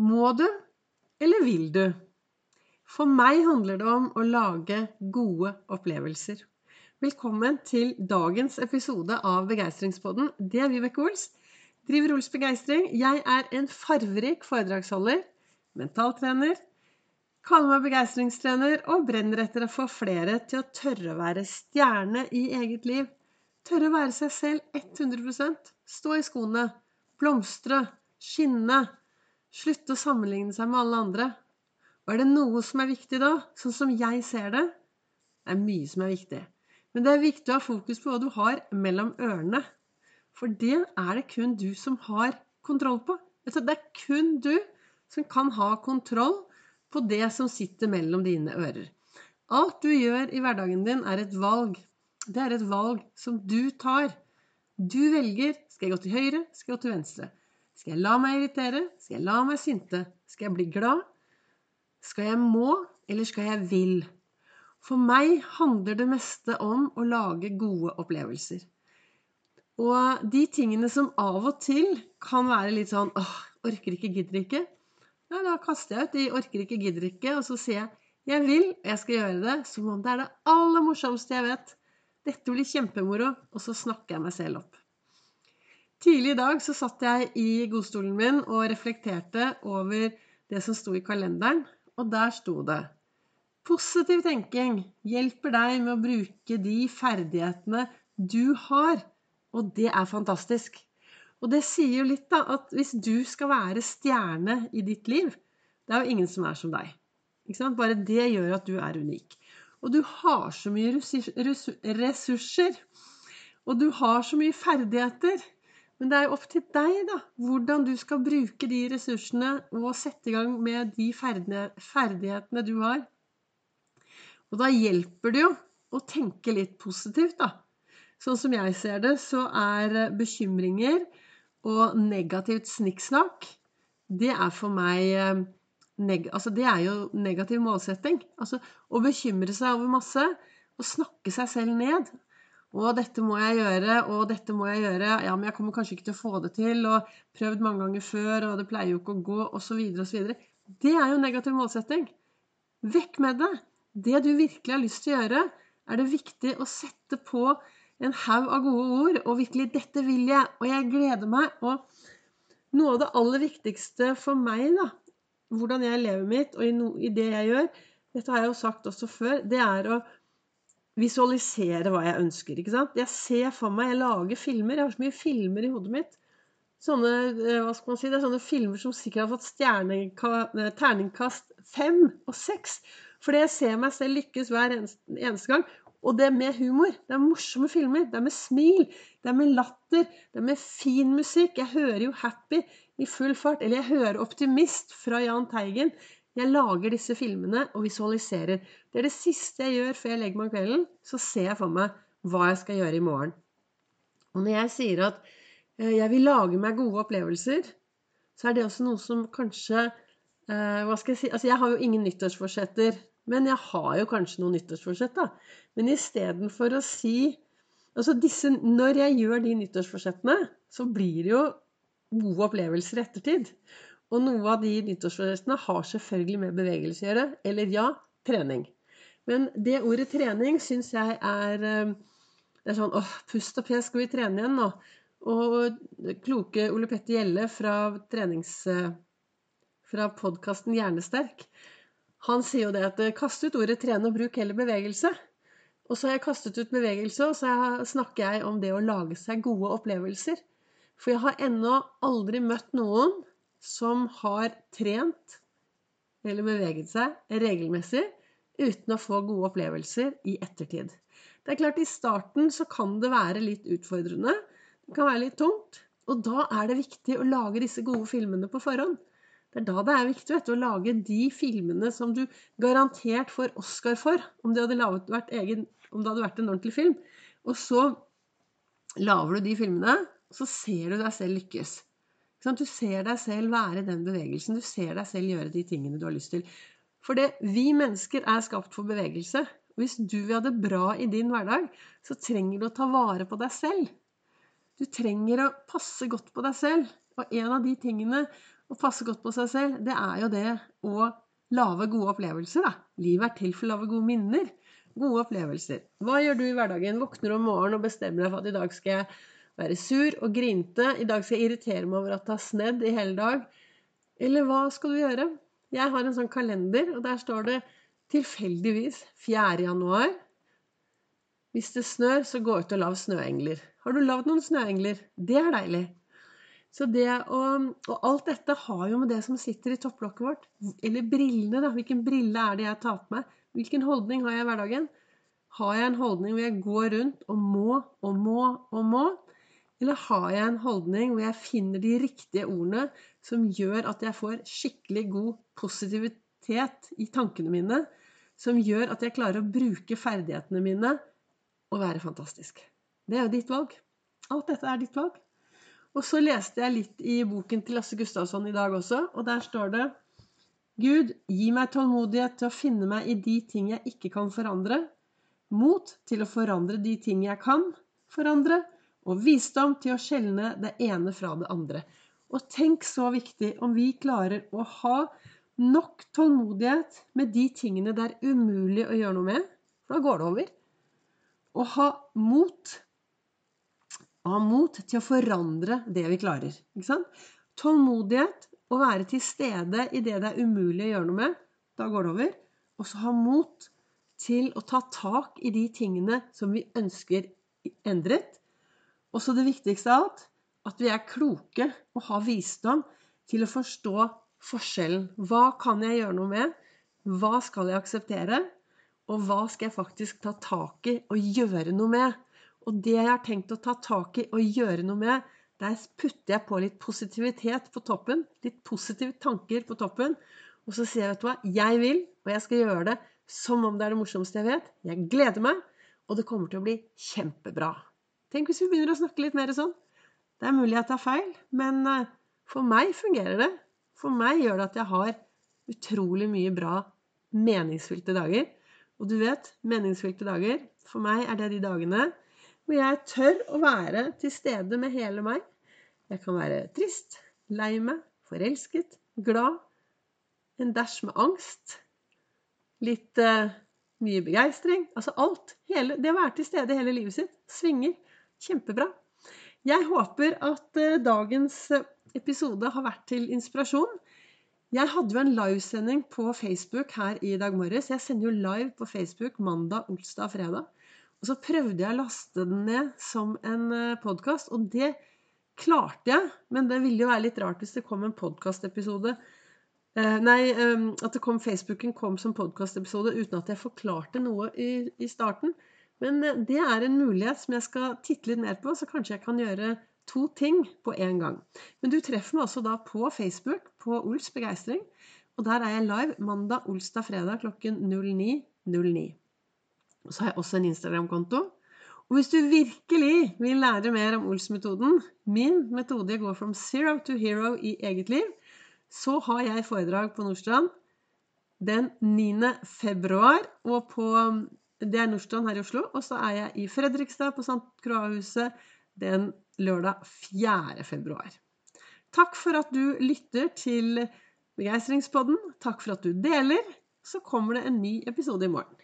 Må du, eller vil du? For meg handler det om å lage gode opplevelser. Velkommen til dagens episode av Begeistringspodden. Det er Vibeke Ols. Driver Ols Begeistring. Jeg er en farverik foredragsholder, mentaltrener, kaller meg begeistringstrener og brenner etter å få flere til å tørre å være stjerne i eget liv. Tørre å være seg selv 100% Stå i skoene. Blomstre. Skinne. Slutte å sammenligne seg med alle andre. Og er det noe som er viktig da, sånn som jeg ser det Det er mye som er viktig. Men det er viktig å ha fokus på hva du har mellom ørene. For det er det kun du som har kontroll på. Det er kun du som kan ha kontroll på det som sitter mellom dine ører. Alt du gjør i hverdagen din, er et valg. Det er et valg som du tar. Du velger skal jeg gå til høyre, skal jeg gå til venstre. Skal jeg la meg irritere? Skal jeg la meg sinte? Skal jeg bli glad? Skal jeg må, eller skal jeg vil? For meg handler det meste om å lage gode opplevelser. Og de tingene som av og til kan være litt sånn åh, orker ikke, gidder ikke. Ja, da kaster jeg ut de orker ikke, gidder ikke, og så sier jeg jeg vil, og jeg skal gjøre det som om det er det aller morsomste jeg vet. Dette blir kjempemoro. Og så snakker jeg meg selv opp. Tidlig i dag så satt jeg i godstolen min og reflekterte over det som sto i kalenderen og der sto det Positiv tenking hjelper deg med å bruke de ferdighetene du har. Og det er fantastisk. Og det sier jo litt, da, at hvis du skal være stjerne i ditt liv Det er jo ingen som er som deg. Bare det gjør at du er unik. Og du har så mye ressurser. Og du har så mye ferdigheter. Men det er jo opp til deg, da, hvordan du skal bruke de ressursene og sette i gang med de ferdighetene du har. Og da hjelper det jo å tenke litt positivt, da. Sånn som jeg ser det, så er bekymringer og negativt snikksnakk Det er for meg eh, altså Det er jo negativ målsetting. Altså å bekymre seg over masse og snakke seg selv ned. 'Å, dette må jeg gjøre. og dette må jeg gjøre. Ja, men jeg kommer kanskje ikke til å få det til. Og prøvd mange ganger før, og det pleier jo ikke å gå, osv., osv. Det er jo negativ målsetting. Vekk med det. Det du virkelig har lyst til å gjøre, er det viktig å sette på en haug av gode ord, og virkelig 'Dette vil jeg, og jeg gleder meg'. Og noe av det aller viktigste for meg, da, hvordan jeg lever mitt, og i, no, i det jeg gjør, dette har jeg jo sagt også før, det er å visualisere hva jeg ønsker. ikke sant? Jeg ser for meg, jeg lager filmer. Jeg har så mye filmer i hodet mitt. Sånne, eh, hva skal man si, det er sånne filmer som sikkert har fått eh, terningkast fem og seks. Fordi jeg ser meg selv lykkes hver eneste gang. Og det er med humor. Det er morsomme filmer. Det er med smil. Det er med latter. Det er med fin musikk. Jeg hører jo Happy i full fart. Eller jeg hører Optimist fra Jahn Teigen. Jeg lager disse filmene og visualiserer. Det er det siste jeg gjør før jeg legger meg om kvelden. Så ser jeg for meg hva jeg skal gjøre i morgen. Og når jeg sier at eh, jeg vil lage meg gode opplevelser, så er det også noe som kanskje eh, Hva skal jeg si Altså, jeg har jo ingen nyttårsforsetter. Men jeg har jo kanskje noen nyttårsforsett, da. Men istedenfor å si Altså disse, når jeg gjør de nyttårsforsettene, så blir det jo gode opplevelser i ettertid. Og noe av de nyttårsforsettene har selvfølgelig med bevegelse å gjøre. Eller ja, trening. Men det ordet trening syns jeg er eh, Det er sånn åh, pust og pes, skal vi trene igjen nå? Og kloke Ole Petter Gjelle fra. Eh, fra podkasten Hjernesterk, han sier jo det at eh, kast ut ordet trene og bruk heller bevegelse. Og så har jeg kastet ut bevegelse, og så snakker jeg om det å lage seg gode opplevelser. For jeg har ennå aldri møtt noen som har trent eller beveget seg regelmessig uten å få gode opplevelser i ettertid. Det er klart I starten så kan det være litt utfordrende. Det kan være litt tungt. Og da er det viktig å lage disse gode filmene på forhånd. Det er da det er viktig vet, å lage de filmene som du garantert får Oscar for, om det hadde, egen, om det hadde vært en ordentlig film. Og så lager du de filmene, og så ser du deg selv lykkes. Du ser deg selv være den bevegelsen. Du ser deg selv gjøre de tingene du har lyst til. For det, vi mennesker er skapt for bevegelse. Hvis du vil ha det bra i din hverdag, så trenger du å ta vare på deg selv. Du trenger å passe godt på deg selv. Og en av de tingene å passe godt på seg selv, det er jo det å lage gode opplevelser, da. Livet er til for å lage gode minner. Gode opplevelser. Hva gjør du i hverdagen? Våkner om morgenen og bestemmer deg for at i dag skal jeg være sur og grinte. I dag skal jeg irritere meg over at det har snedd i hele dag. Eller hva skal du gjøre? Jeg har en sånn kalender, og der står det tilfeldigvis 4. januar. Hvis det snør, så gå ut og lag snøengler. Har du lagd noen snøengler? Det er deilig. Så det å, og alt dette har jo med det som sitter i topplokket vårt. Eller brillene, da. Hvilken brille er det jeg tar på meg? Hvilken holdning har jeg i hverdagen? Har jeg en holdning hvor jeg går rundt og må og må og må? Eller har jeg en holdning hvor jeg finner de riktige ordene som gjør at jeg får skikkelig god positivitet i tankene mine? Som gjør at jeg klarer å bruke ferdighetene mine og være fantastisk. Det er jo ditt valg. Alt dette er ditt valg. Og så leste jeg litt i boken til Lasse Gustavsson i dag også, og der står det Gud, gi meg tålmodighet til å finne meg i de ting jeg ikke kan forandre, mot til å forandre de ting jeg kan forandre, og visdom til å skjelne det ene fra det andre. Og tenk så viktig om vi klarer å ha nok tålmodighet med de tingene det er umulig å gjøre noe med, for da går det over. Og ha mot ha mot til å forandre det vi klarer. Tålmodighet, å være til stede i det det er umulig å gjøre noe med. Da går det over. Og så ha mot til å ta tak i de tingene som vi ønsker endret. Og så det viktigste av alt at vi er kloke og har visdom til å forstå forskjellen. Hva kan jeg gjøre noe med? Hva skal jeg akseptere? Og hva skal jeg faktisk ta tak i og gjøre noe med? Og det jeg har tenkt å ta tak i og gjøre noe med, der putter jeg på litt positivitet på toppen. Litt positive tanker på toppen. Og så sier jeg, vet du hva, jeg vil, og jeg skal gjøre det som om det er det morsomste jeg vet. Jeg gleder meg, og det kommer til å bli kjempebra. Tenk hvis vi begynner å snakke litt mer sånn. Det er mulig jeg tar feil, men eh, for meg fungerer det. For meg gjør det at jeg har utrolig mye bra meningsfylte dager. Og du vet, meningsfylte dager, for meg er det de dagene hvor jeg tør å være til stede med hele meg. Jeg kan være trist, lei meg, forelsket, glad, en dæsj med angst, litt uh, mye begeistring. Altså alt. Hele, det å være til stede hele livet sitt svinger. Kjempebra. Jeg håper at uh, dagens episode har vært til inspirasjon. Jeg hadde jo en livesending på Facebook her i dag morges. Jeg sender jo live på Facebook mandag, onsdag og fredag. Og så prøvde jeg å laste den ned som en eh, podkast, og det klarte jeg. Men det ville jo være litt rart hvis det kom en podkastepisode eh, Nei, at det kom Facebooken kom som podkastepisode uten at jeg forklarte noe i, i starten. Men eh, det er en mulighet som jeg skal titte litt mer på, så kanskje jeg kan gjøre to ting på en gang. Men du treffer meg også da på Facebook, på Ols begeistring. Og der er jeg live mandag, olsdag, fredag klokken 09.09. Og så har jeg også en Instagram-konto. Og hvis du virkelig vil lære mer om Ols-metoden, min metode går from zero to hero i eget liv, så har jeg foredrag på Nordstrand den 9. februar. Og på, det er Nordstrand her i Oslo. Og så er jeg i Fredrikstad på St. Croix-huset den lørdag 4. februar. Takk for at du lytter til Begeistringspodden. Takk for at du deler. Så kommer det en ny episode i morgen.